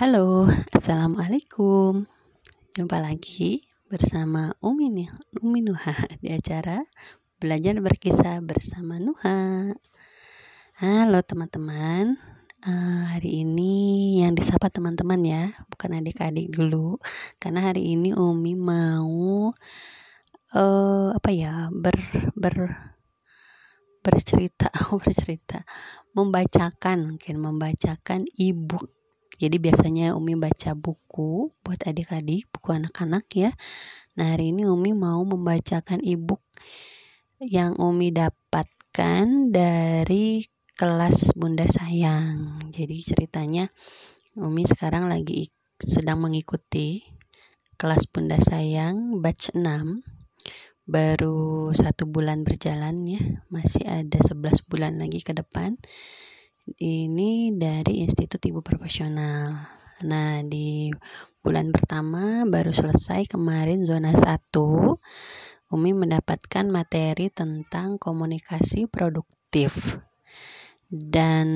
Halo, Assalamualaikum. Jumpa lagi bersama Umi, nih, Umi Nuha di acara Belajar Berkisah bersama Nuha. Halo teman-teman, uh, hari ini yang disapa teman-teman ya, bukan adik-adik dulu. Karena hari ini Umi mau uh, apa ya, ber, ber bercerita, bercerita, membacakan mungkin membacakan ibu jadi biasanya Umi baca buku buat adik-adik, buku anak-anak ya. Nah hari ini Umi mau membacakan e-book yang Umi dapatkan dari kelas Bunda Sayang. Jadi ceritanya Umi sekarang lagi sedang mengikuti kelas Bunda Sayang batch 6 baru satu bulan berjalan ya masih ada 11 bulan lagi ke depan ini dari Institut Ibu Profesional. Nah, di bulan pertama baru selesai kemarin zona 1. Umi mendapatkan materi tentang komunikasi produktif. Dan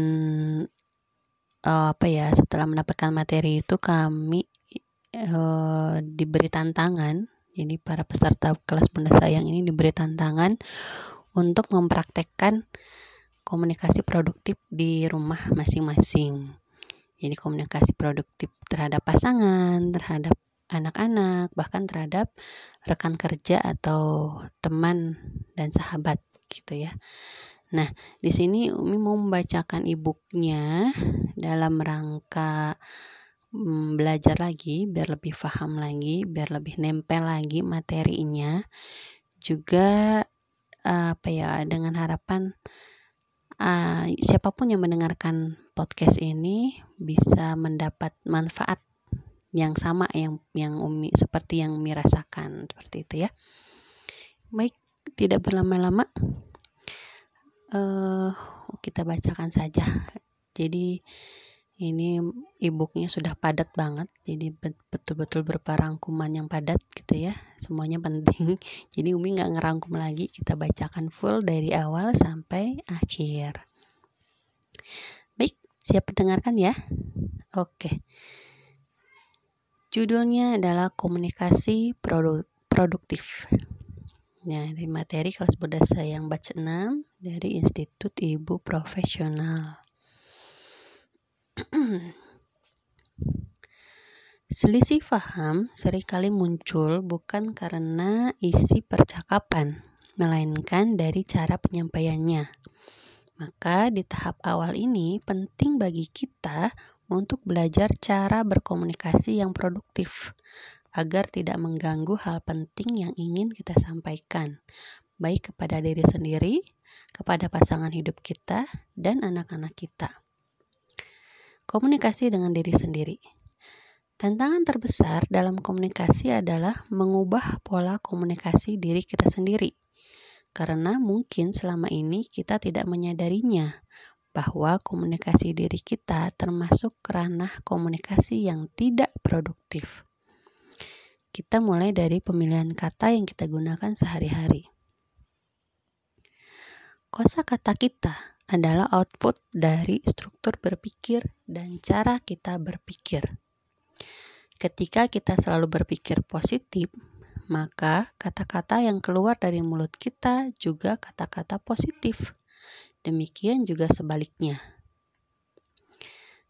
uh, apa ya, setelah mendapatkan materi itu kami uh, diberi tantangan. Jadi para peserta kelas Bunda Sayang ini diberi tantangan untuk mempraktekkan komunikasi produktif di rumah masing-masing. Jadi komunikasi produktif terhadap pasangan, terhadap anak-anak, bahkan terhadap rekan kerja atau teman dan sahabat gitu ya. Nah, di sini Umi mau membacakan e-booknya dalam rangka mm, belajar lagi biar lebih paham lagi, biar lebih nempel lagi materinya. Juga apa ya dengan harapan uh, siapa pun yang mendengarkan podcast ini bisa mendapat manfaat yang sama yang yang Umi seperti yang Umi rasakan seperti itu ya. Baik, tidak berlama-lama uh, kita bacakan saja. Jadi ini e-booknya sudah padat banget jadi betul-betul berupa rangkuman yang padat gitu ya semuanya penting. Jadi Umi nggak ngerangkum lagi kita bacakan full dari awal sampai akhir. Baik siap mendengarkan ya? Oke. Judulnya adalah komunikasi produk produktif. Nah, dari materi kelas budaya yang baca 6 dari Institut Ibu Profesional. Selisih faham sering kali muncul bukan karena isi percakapan, melainkan dari cara penyampaiannya. Maka di tahap awal ini penting bagi kita untuk belajar cara berkomunikasi yang produktif agar tidak mengganggu hal penting yang ingin kita sampaikan, baik kepada diri sendiri, kepada pasangan hidup kita, dan anak-anak kita. Komunikasi dengan diri sendiri. Tantangan terbesar dalam komunikasi adalah mengubah pola komunikasi diri kita sendiri. Karena mungkin selama ini kita tidak menyadarinya bahwa komunikasi diri kita termasuk ranah komunikasi yang tidak produktif. Kita mulai dari pemilihan kata yang kita gunakan sehari-hari. Kosa kata kita adalah output dari struktur berpikir dan cara kita berpikir. Ketika kita selalu berpikir positif, maka kata-kata yang keluar dari mulut kita juga kata-kata positif. Demikian juga sebaliknya.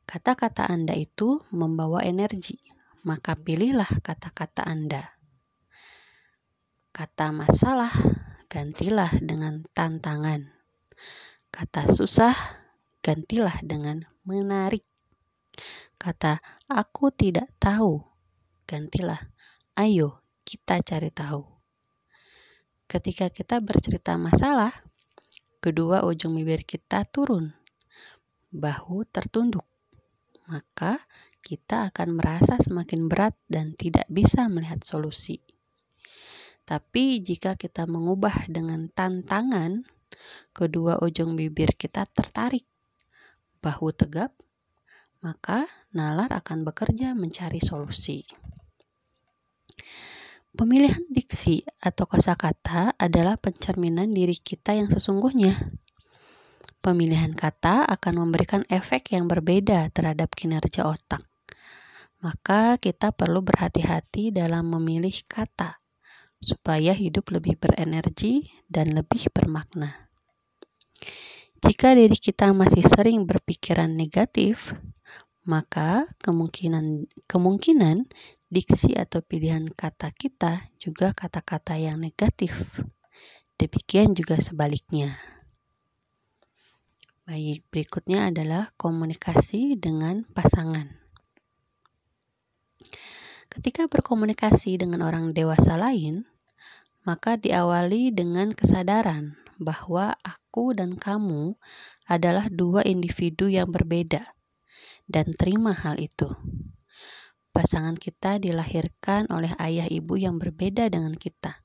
Kata-kata Anda itu membawa energi, maka pilihlah kata-kata Anda. Kata masalah gantilah dengan tantangan. Kata susah gantilah dengan menarik. Kata aku tidak tahu gantilah ayo kita cari tahu. Ketika kita bercerita masalah, kedua ujung bibir kita turun, bahu tertunduk. Maka kita akan merasa semakin berat dan tidak bisa melihat solusi. Tapi jika kita mengubah dengan tantangan, kedua ujung bibir kita tertarik, bahu tegap, maka nalar akan bekerja mencari solusi. Pemilihan diksi atau kosakata adalah pencerminan diri kita yang sesungguhnya. Pemilihan kata akan memberikan efek yang berbeda terhadap kinerja otak. Maka kita perlu berhati-hati dalam memilih kata supaya hidup lebih berenergi dan lebih bermakna. Jika diri kita masih sering berpikiran negatif, maka kemungkinan kemungkinan diksi atau pilihan kata kita juga kata-kata yang negatif. Demikian juga sebaliknya. Baik, berikutnya adalah komunikasi dengan pasangan. Ketika berkomunikasi dengan orang dewasa lain, maka diawali dengan kesadaran bahwa aku dan kamu adalah dua individu yang berbeda, dan terima hal itu. Pasangan kita dilahirkan oleh ayah ibu yang berbeda dengan kita,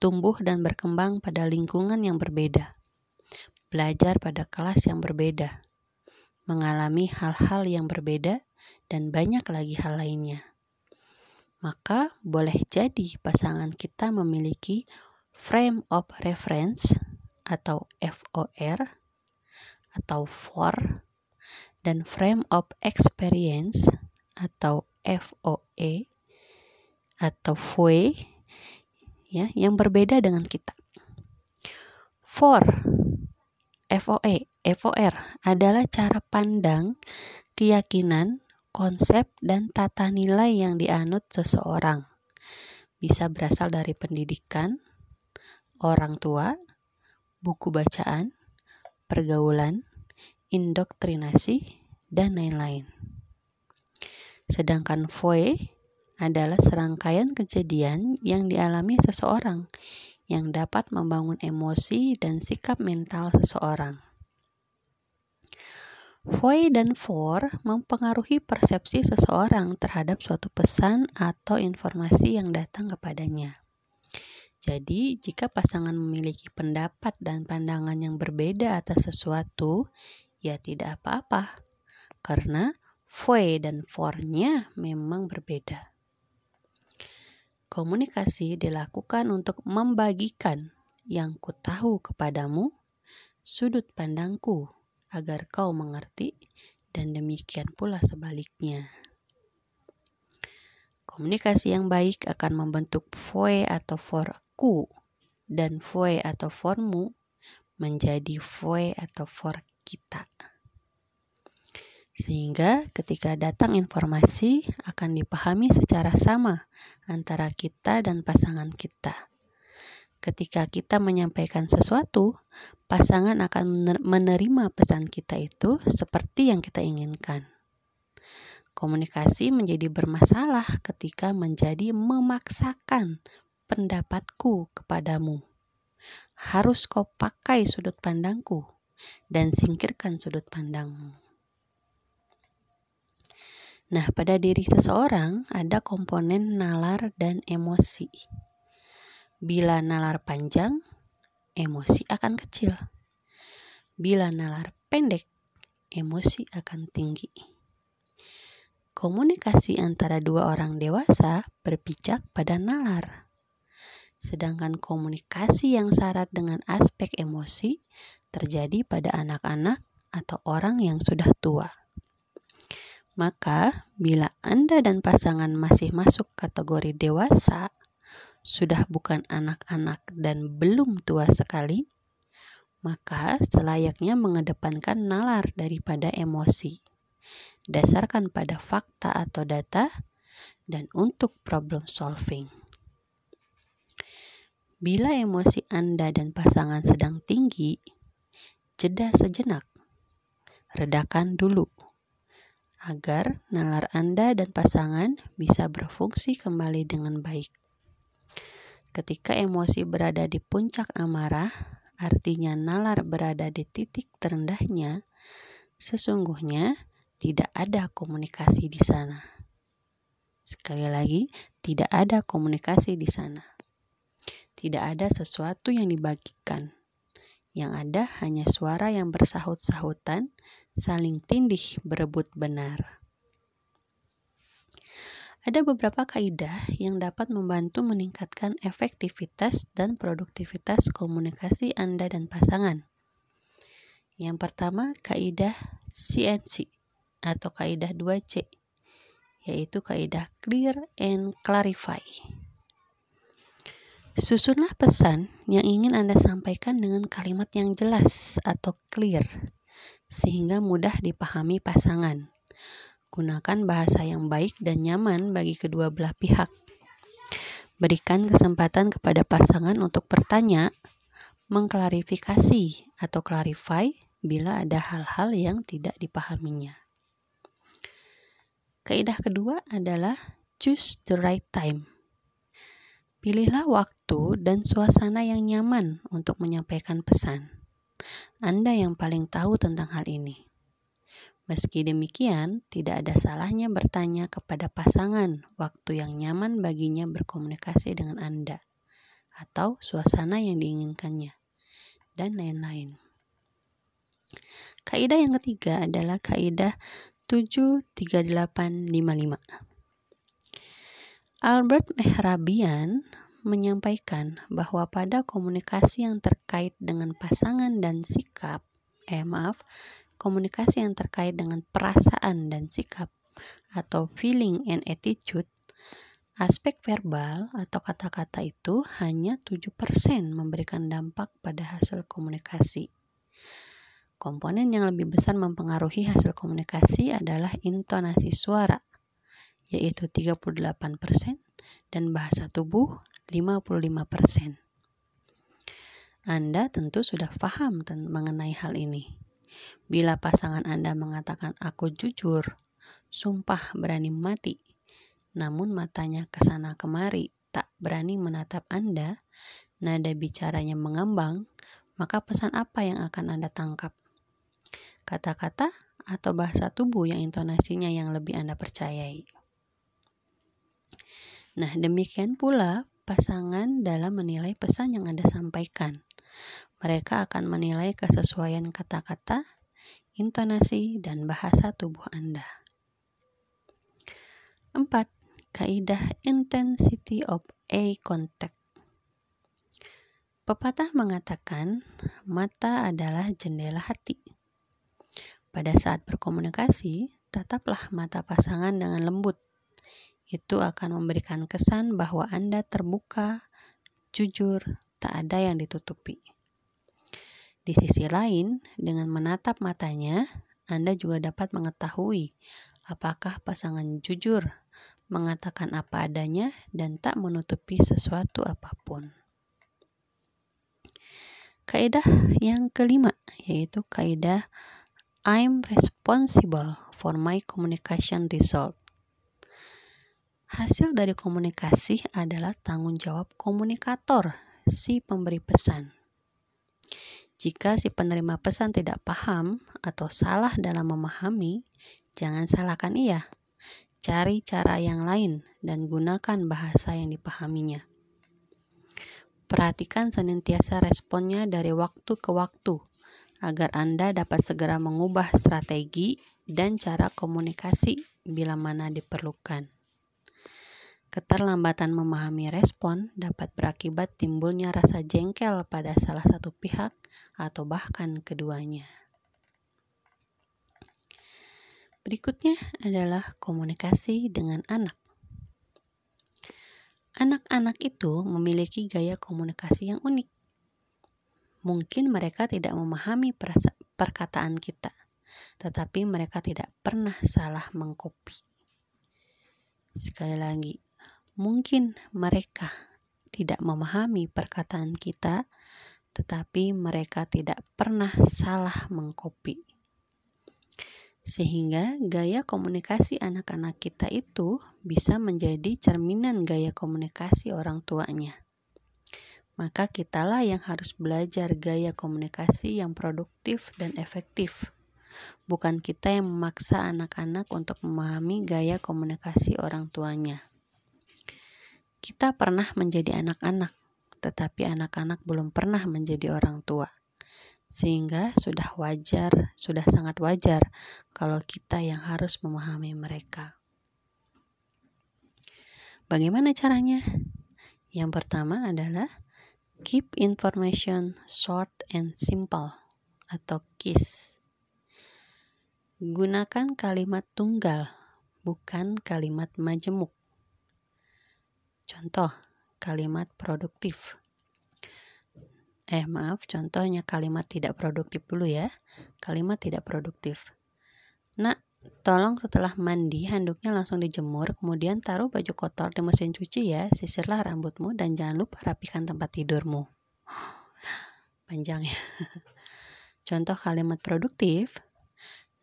tumbuh dan berkembang pada lingkungan yang berbeda, belajar pada kelas yang berbeda, mengalami hal-hal yang berbeda, dan banyak lagi hal lainnya maka boleh jadi pasangan kita memiliki frame of reference atau FOR atau FOR dan frame of experience atau FOE atau FOE ya yang berbeda dengan kita. FOR FOE FOR adalah cara pandang, keyakinan, konsep dan tata nilai yang dianut seseorang. Bisa berasal dari pendidikan, orang tua, buku bacaan, pergaulan, indoktrinasi, dan lain-lain. Sedangkan foe adalah serangkaian kejadian yang dialami seseorang yang dapat membangun emosi dan sikap mental seseorang. Foy dan for mempengaruhi persepsi seseorang terhadap suatu pesan atau informasi yang datang kepadanya. Jadi, jika pasangan memiliki pendapat dan pandangan yang berbeda atas sesuatu, ya tidak apa-apa, karena foy dan for-nya memang berbeda. Komunikasi dilakukan untuk membagikan yang ku tahu kepadamu, sudut pandangku agar kau mengerti, dan demikian pula sebaliknya. Komunikasi yang baik akan membentuk foe atau forku dan foe atau formu menjadi foe atau for kita. Sehingga ketika datang informasi akan dipahami secara sama antara kita dan pasangan kita ketika kita menyampaikan sesuatu, pasangan akan menerima pesan kita itu seperti yang kita inginkan. Komunikasi menjadi bermasalah ketika menjadi memaksakan pendapatku kepadamu. Harus kau pakai sudut pandangku dan singkirkan sudut pandangmu. Nah, pada diri seseorang ada komponen nalar dan emosi. Bila nalar panjang, emosi akan kecil. Bila nalar pendek, emosi akan tinggi. Komunikasi antara dua orang dewasa berpijak pada nalar. Sedangkan komunikasi yang syarat dengan aspek emosi terjadi pada anak-anak atau orang yang sudah tua. Maka, bila Anda dan pasangan masih masuk kategori dewasa, sudah bukan anak-anak dan belum tua sekali, maka selayaknya mengedepankan nalar daripada emosi. Dasarkan pada fakta atau data dan untuk problem solving. Bila emosi Anda dan pasangan sedang tinggi, jeda sejenak. Redakan dulu agar nalar Anda dan pasangan bisa berfungsi kembali dengan baik. Ketika emosi berada di puncak amarah, artinya nalar berada di titik terendahnya, sesungguhnya tidak ada komunikasi di sana. Sekali lagi, tidak ada komunikasi di sana. Tidak ada sesuatu yang dibagikan. Yang ada hanya suara yang bersahut-sahutan, saling tindih berebut benar. Ada beberapa kaidah yang dapat membantu meningkatkan efektivitas dan produktivitas komunikasi Anda dan pasangan. Yang pertama, kaidah CNC atau kaidah 2C, yaitu kaidah clear and clarify. Susunlah pesan yang ingin Anda sampaikan dengan kalimat yang jelas atau clear, sehingga mudah dipahami pasangan. Gunakan bahasa yang baik dan nyaman bagi kedua belah pihak. Berikan kesempatan kepada pasangan untuk bertanya, mengklarifikasi, atau clarify bila ada hal-hal yang tidak dipahaminya. Kaidah kedua adalah choose the right time Pilihlah waktu dan suasana yang nyaman untuk menyampaikan pesan. Anda yang paling tahu tentang hal ini. Meski demikian, tidak ada salahnya bertanya kepada pasangan waktu yang nyaman baginya berkomunikasi dengan Anda, atau suasana yang diinginkannya, dan lain-lain. Kaidah yang ketiga adalah kaidah 73855. Albert Mehrabian menyampaikan bahwa pada komunikasi yang terkait dengan pasangan dan sikap, eh maaf, komunikasi yang terkait dengan perasaan dan sikap atau feeling and attitude, aspek verbal atau kata-kata itu hanya 7% memberikan dampak pada hasil komunikasi. Komponen yang lebih besar mempengaruhi hasil komunikasi adalah intonasi suara yaitu 38%, dan bahasa tubuh 55%. Anda tentu sudah paham mengenai hal ini. Bila pasangan Anda mengatakan aku jujur, sumpah berani mati, namun matanya ke sana kemari tak berani menatap Anda, nada bicaranya mengambang, maka pesan apa yang akan Anda tangkap? Kata-kata atau bahasa tubuh yang intonasinya yang lebih Anda percayai? Nah, demikian pula pasangan dalam menilai pesan yang Anda sampaikan. Mereka akan menilai kesesuaian kata-kata, intonasi, dan bahasa tubuh Anda. 4. Kaidah Intensity of Eye Contact Pepatah mengatakan, mata adalah jendela hati. Pada saat berkomunikasi, tataplah mata pasangan dengan lembut itu akan memberikan kesan bahwa Anda terbuka, jujur, tak ada yang ditutupi. Di sisi lain, dengan menatap matanya, Anda juga dapat mengetahui apakah pasangan jujur, mengatakan apa adanya, dan tak menutupi sesuatu apa pun. Kaidah yang kelima yaitu kaidah I'm responsible for my communication result. Hasil dari komunikasi adalah tanggung jawab komunikator, si pemberi pesan. Jika si penerima pesan tidak paham atau salah dalam memahami, jangan salahkan ia. Cari cara yang lain dan gunakan bahasa yang dipahaminya. Perhatikan senantiasa responnya dari waktu ke waktu agar Anda dapat segera mengubah strategi dan cara komunikasi bila mana diperlukan. Keterlambatan memahami respon dapat berakibat timbulnya rasa jengkel pada salah satu pihak atau bahkan keduanya. Berikutnya adalah komunikasi dengan anak. Anak-anak itu memiliki gaya komunikasi yang unik. Mungkin mereka tidak memahami perkataan kita, tetapi mereka tidak pernah salah mengkopi. Sekali lagi, Mungkin mereka tidak memahami perkataan kita, tetapi mereka tidak pernah salah mengkopi. Sehingga gaya komunikasi anak-anak kita itu bisa menjadi cerminan gaya komunikasi orang tuanya. Maka kitalah yang harus belajar gaya komunikasi yang produktif dan efektif. Bukan kita yang memaksa anak-anak untuk memahami gaya komunikasi orang tuanya. Kita pernah menjadi anak-anak, tetapi anak-anak belum pernah menjadi orang tua. Sehingga sudah wajar, sudah sangat wajar kalau kita yang harus memahami mereka. Bagaimana caranya? Yang pertama adalah keep information short and simple atau KISS. Gunakan kalimat tunggal bukan kalimat majemuk. Contoh, kalimat produktif. Eh, maaf, contohnya kalimat tidak produktif dulu ya. Kalimat tidak produktif. Nak, tolong setelah mandi handuknya langsung dijemur, kemudian taruh baju kotor di mesin cuci ya, sisirlah rambutmu dan jangan lupa rapikan tempat tidurmu. Panjang ya. Contoh kalimat produktif.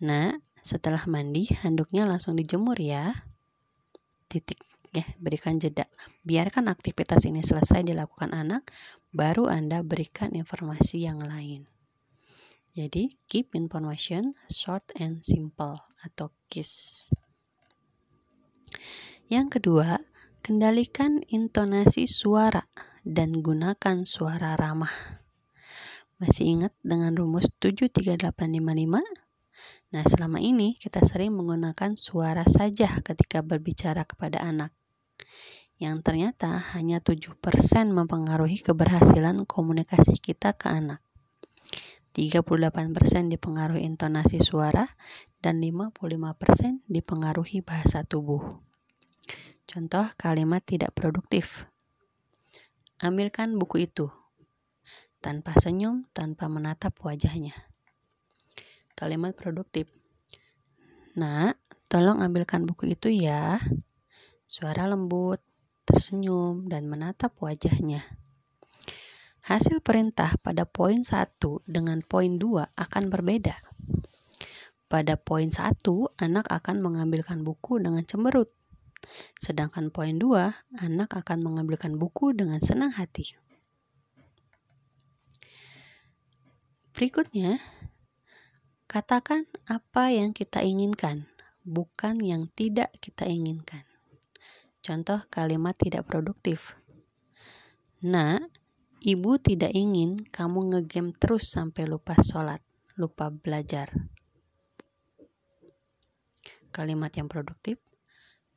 Nah, setelah mandi handuknya langsung dijemur ya. Titik ya, berikan jeda. Biarkan aktivitas ini selesai dilakukan anak, baru Anda berikan informasi yang lain. Jadi, keep information short and simple atau KISS. Yang kedua, kendalikan intonasi suara dan gunakan suara ramah. Masih ingat dengan rumus 73855? Nah, selama ini kita sering menggunakan suara saja ketika berbicara kepada anak yang ternyata hanya 7% mempengaruhi keberhasilan komunikasi kita ke anak. 38% dipengaruhi intonasi suara dan 55% dipengaruhi bahasa tubuh. Contoh kalimat tidak produktif. Ambilkan buku itu. Tanpa senyum, tanpa menatap wajahnya. Kalimat produktif. Nah, tolong ambilkan buku itu ya. Suara lembut, tersenyum, dan menatap wajahnya. Hasil perintah pada poin 1 dengan poin 2 akan berbeda. Pada poin 1, anak akan mengambilkan buku dengan cemberut. Sedangkan poin 2, anak akan mengambilkan buku dengan senang hati. Berikutnya, katakan apa yang kita inginkan, bukan yang tidak kita inginkan. Contoh kalimat tidak produktif. Nah, ibu tidak ingin kamu ngegame terus sampai lupa sholat, lupa belajar. Kalimat yang produktif.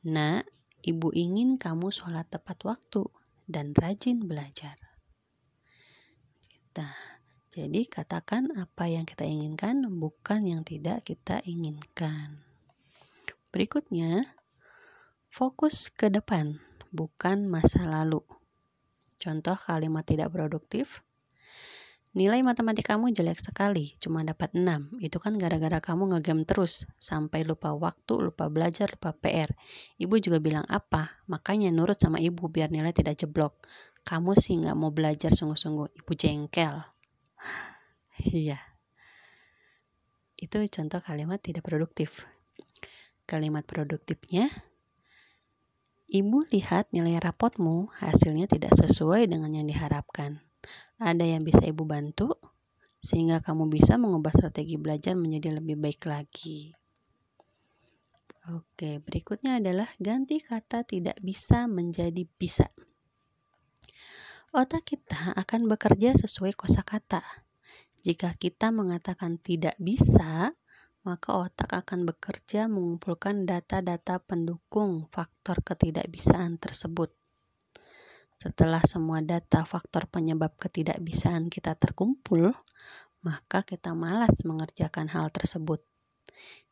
Nah, ibu ingin kamu sholat tepat waktu dan rajin belajar. Kita, jadi katakan apa yang kita inginkan, bukan yang tidak kita inginkan. Berikutnya, Fokus ke depan, bukan masa lalu. Contoh kalimat tidak produktif. Nilai matematikamu jelek sekali, cuma dapat 6. Itu kan gara-gara kamu ngegame terus, sampai lupa waktu, lupa belajar, lupa PR. Ibu juga bilang apa, makanya nurut sama ibu biar nilai tidak jeblok. Kamu sih nggak mau belajar sungguh-sungguh, ibu jengkel. Iya. Itu contoh kalimat tidak produktif. Kalimat produktifnya, Ibu lihat nilai rapotmu, hasilnya tidak sesuai dengan yang diharapkan. Ada yang bisa ibu bantu, sehingga kamu bisa mengubah strategi belajar menjadi lebih baik lagi. Oke, berikutnya adalah ganti kata tidak bisa menjadi bisa. Otak kita akan bekerja sesuai kosakata. Jika kita mengatakan tidak bisa, maka otak akan bekerja mengumpulkan data-data pendukung faktor ketidakbisaan tersebut. Setelah semua data faktor penyebab ketidakbisaan kita terkumpul, maka kita malas mengerjakan hal tersebut,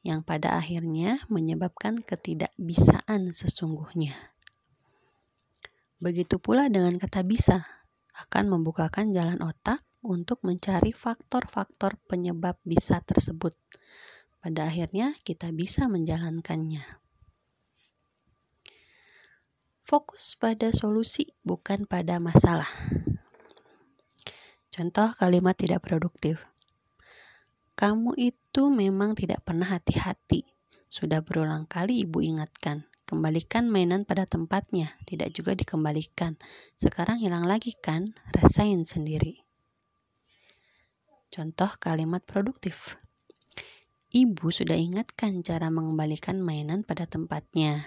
yang pada akhirnya menyebabkan ketidakbisaan sesungguhnya. Begitu pula dengan kata bisa, akan membukakan jalan otak untuk mencari faktor-faktor penyebab bisa tersebut pada akhirnya kita bisa menjalankannya. Fokus pada solusi, bukan pada masalah. Contoh kalimat tidak produktif. Kamu itu memang tidak pernah hati-hati. Sudah berulang kali ibu ingatkan. Kembalikan mainan pada tempatnya, tidak juga dikembalikan. Sekarang hilang lagi kan? Rasain sendiri. Contoh kalimat produktif. Ibu sudah ingatkan cara mengembalikan mainan pada tempatnya.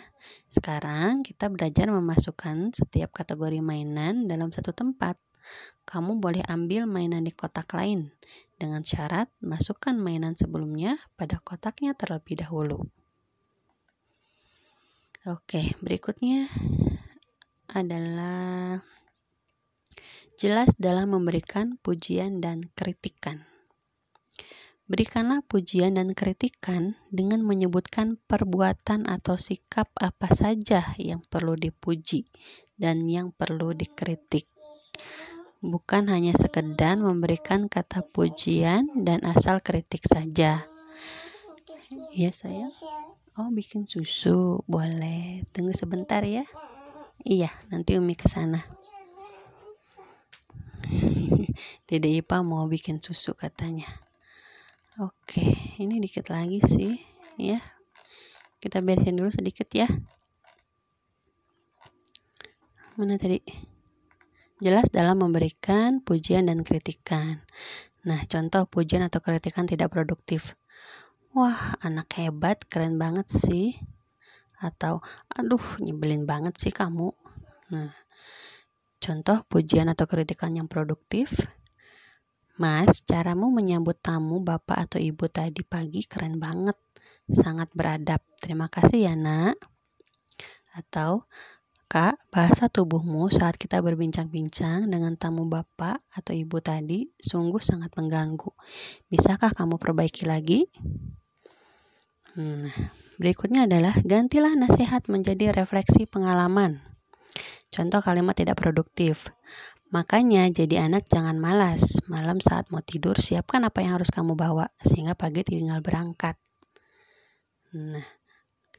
Sekarang kita belajar memasukkan setiap kategori mainan dalam satu tempat. Kamu boleh ambil mainan di kotak lain dengan syarat masukkan mainan sebelumnya pada kotaknya terlebih dahulu. Oke, berikutnya adalah jelas dalam memberikan pujian dan kritikan. Berikanlah pujian dan kritikan dengan menyebutkan perbuatan atau sikap apa saja yang perlu dipuji dan yang perlu dikritik. Bukan hanya sekedar memberikan kata pujian dan asal kritik saja. Ya saya. Oh bikin susu boleh. Tunggu sebentar ya. Iya nanti Umi ke sana. Dede Ipa mau bikin susu katanya. Oke, ini dikit lagi sih, ya. Kita beresin dulu sedikit ya. Mana tadi? Jelas dalam memberikan pujian dan kritikan. Nah, contoh pujian atau kritikan tidak produktif. Wah, anak hebat, keren banget sih. Atau, aduh, nyebelin banget sih kamu. Nah, contoh pujian atau kritikan yang produktif Mas, caramu menyambut tamu bapak atau ibu tadi pagi keren banget. Sangat beradab. Terima kasih ya, nak. Atau, Kak, bahasa tubuhmu saat kita berbincang-bincang dengan tamu bapak atau ibu tadi sungguh sangat mengganggu. Bisakah kamu perbaiki lagi? Hmm, berikutnya adalah gantilah nasihat menjadi refleksi pengalaman. Contoh kalimat tidak produktif. Makanya jadi anak jangan malas. Malam saat mau tidur siapkan apa yang harus kamu bawa sehingga pagi tinggal berangkat. Nah,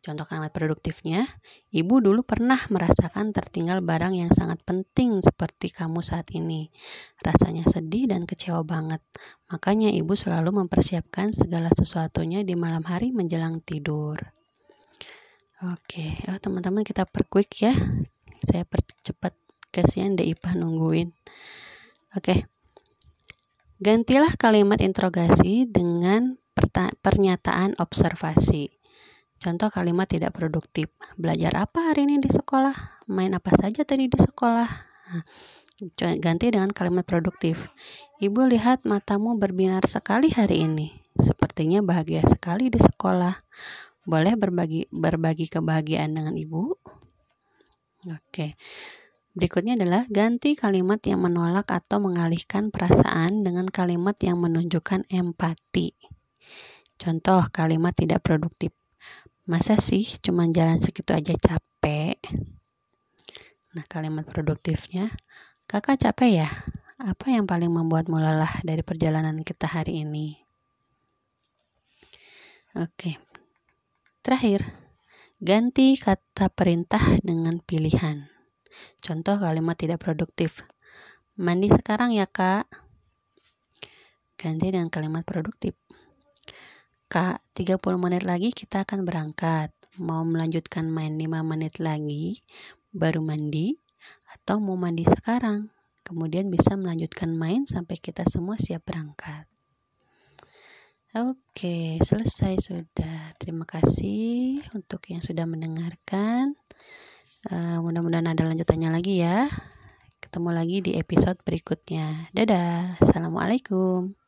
contoh kalimat produktifnya, ibu dulu pernah merasakan tertinggal barang yang sangat penting seperti kamu saat ini. Rasanya sedih dan kecewa banget. Makanya ibu selalu mempersiapkan segala sesuatunya di malam hari menjelang tidur. Oke, oh, teman-teman kita perquick ya. Saya percepat kasihan deh Ipah nungguin. Oke. Gantilah kalimat interogasi dengan pernyataan observasi. Contoh kalimat tidak produktif. Belajar apa hari ini di sekolah? Main apa saja tadi di sekolah? Nah, ganti dengan kalimat produktif. Ibu lihat matamu berbinar sekali hari ini. Sepertinya bahagia sekali di sekolah. Boleh berbagi berbagi kebahagiaan dengan ibu oke Berikutnya adalah ganti kalimat yang menolak atau mengalihkan perasaan dengan kalimat yang menunjukkan empati. Contoh kalimat tidak produktif. Masa sih cuma jalan segitu aja capek? Nah, kalimat produktifnya, kakak capek ya? Apa yang paling membuatmu lelah dari perjalanan kita hari ini? Oke. Terakhir, ganti kata perintah dengan pilihan. Contoh kalimat tidak produktif. Mandi sekarang ya, Kak. Ganti dengan kalimat produktif. Kak, 30 menit lagi kita akan berangkat. Mau melanjutkan main 5 menit lagi, baru mandi, atau mau mandi sekarang. Kemudian bisa melanjutkan main sampai kita semua siap berangkat. Oke, selesai sudah. Terima kasih untuk yang sudah mendengarkan. Uh, mudah-mudahan ada lanjutannya lagi ya. Ketemu lagi di episode berikutnya. Dadah. Assalamualaikum.